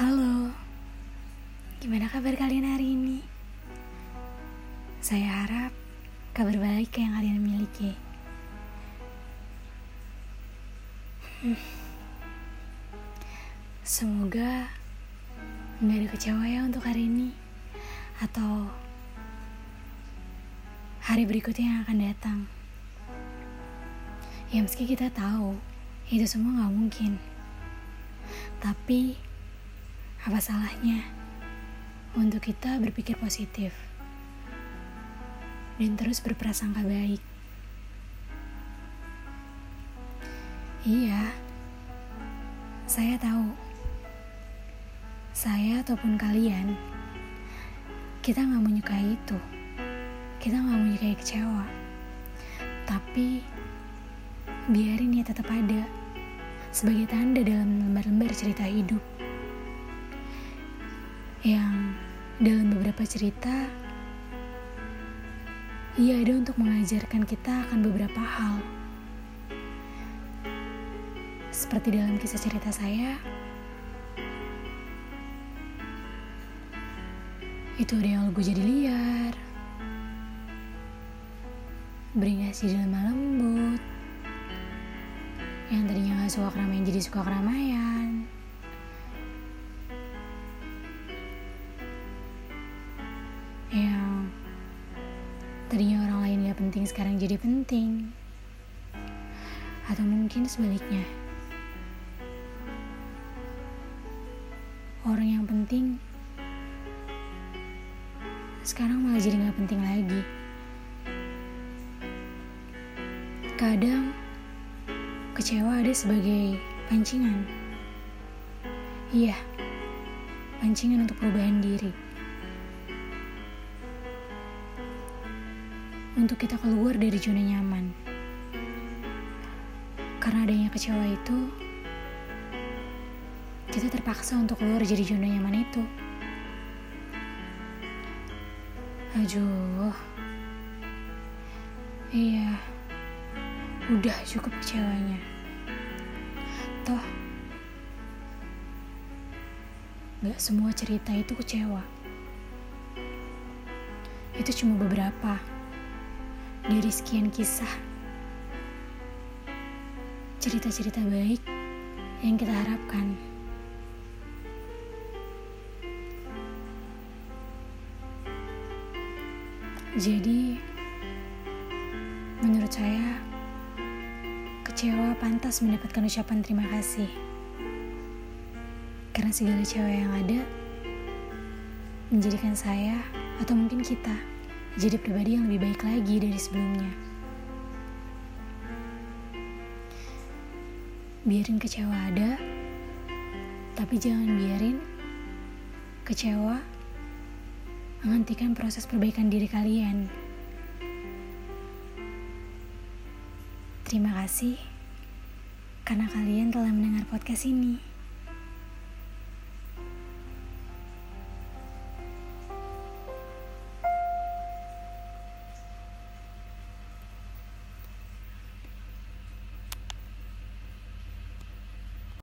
Halo, gimana kabar kalian hari ini? Saya harap kabar baik yang kalian miliki. Hmm. Semoga nggak ada kecewa ya untuk hari ini atau hari berikutnya yang akan datang. Ya meski kita tahu itu semua nggak mungkin, tapi apa salahnya untuk kita berpikir positif dan terus berprasangka baik? Iya, saya tahu. Saya ataupun kalian, kita nggak menyukai itu. Kita nggak menyukai kecewa. Tapi, biarin ya tetap ada. Sebagai tanda dalam lembar-lembar cerita hidup yang dalam beberapa cerita ia ada untuk mengajarkan kita akan beberapa hal. Seperti dalam kisah cerita saya, itu ada yang lugu jadi liar, beringas di dalam lembut, yang tadinya gak suka keramaian jadi suka keramaian, gak penting sekarang jadi penting. Atau mungkin sebaliknya. Orang yang penting sekarang malah jadi gak penting lagi. Kadang kecewa ada sebagai pancingan. Iya pancingan untuk perubahan diri untuk kita keluar dari zona nyaman. Karena adanya kecewa itu, kita terpaksa untuk keluar dari zona nyaman itu. Aduh. Iya. Udah cukup kecewanya. Toh, gak semua cerita itu kecewa. Itu cuma beberapa dari sekian kisah cerita-cerita baik yang kita harapkan. Jadi, menurut saya, kecewa pantas mendapatkan ucapan terima kasih. Karena segala cewek yang ada menjadikan saya atau mungkin kita jadi pribadi yang lebih baik lagi dari sebelumnya. Biarin kecewa ada, tapi jangan biarin kecewa menghentikan proses perbaikan diri kalian. Terima kasih karena kalian telah mendengar podcast ini.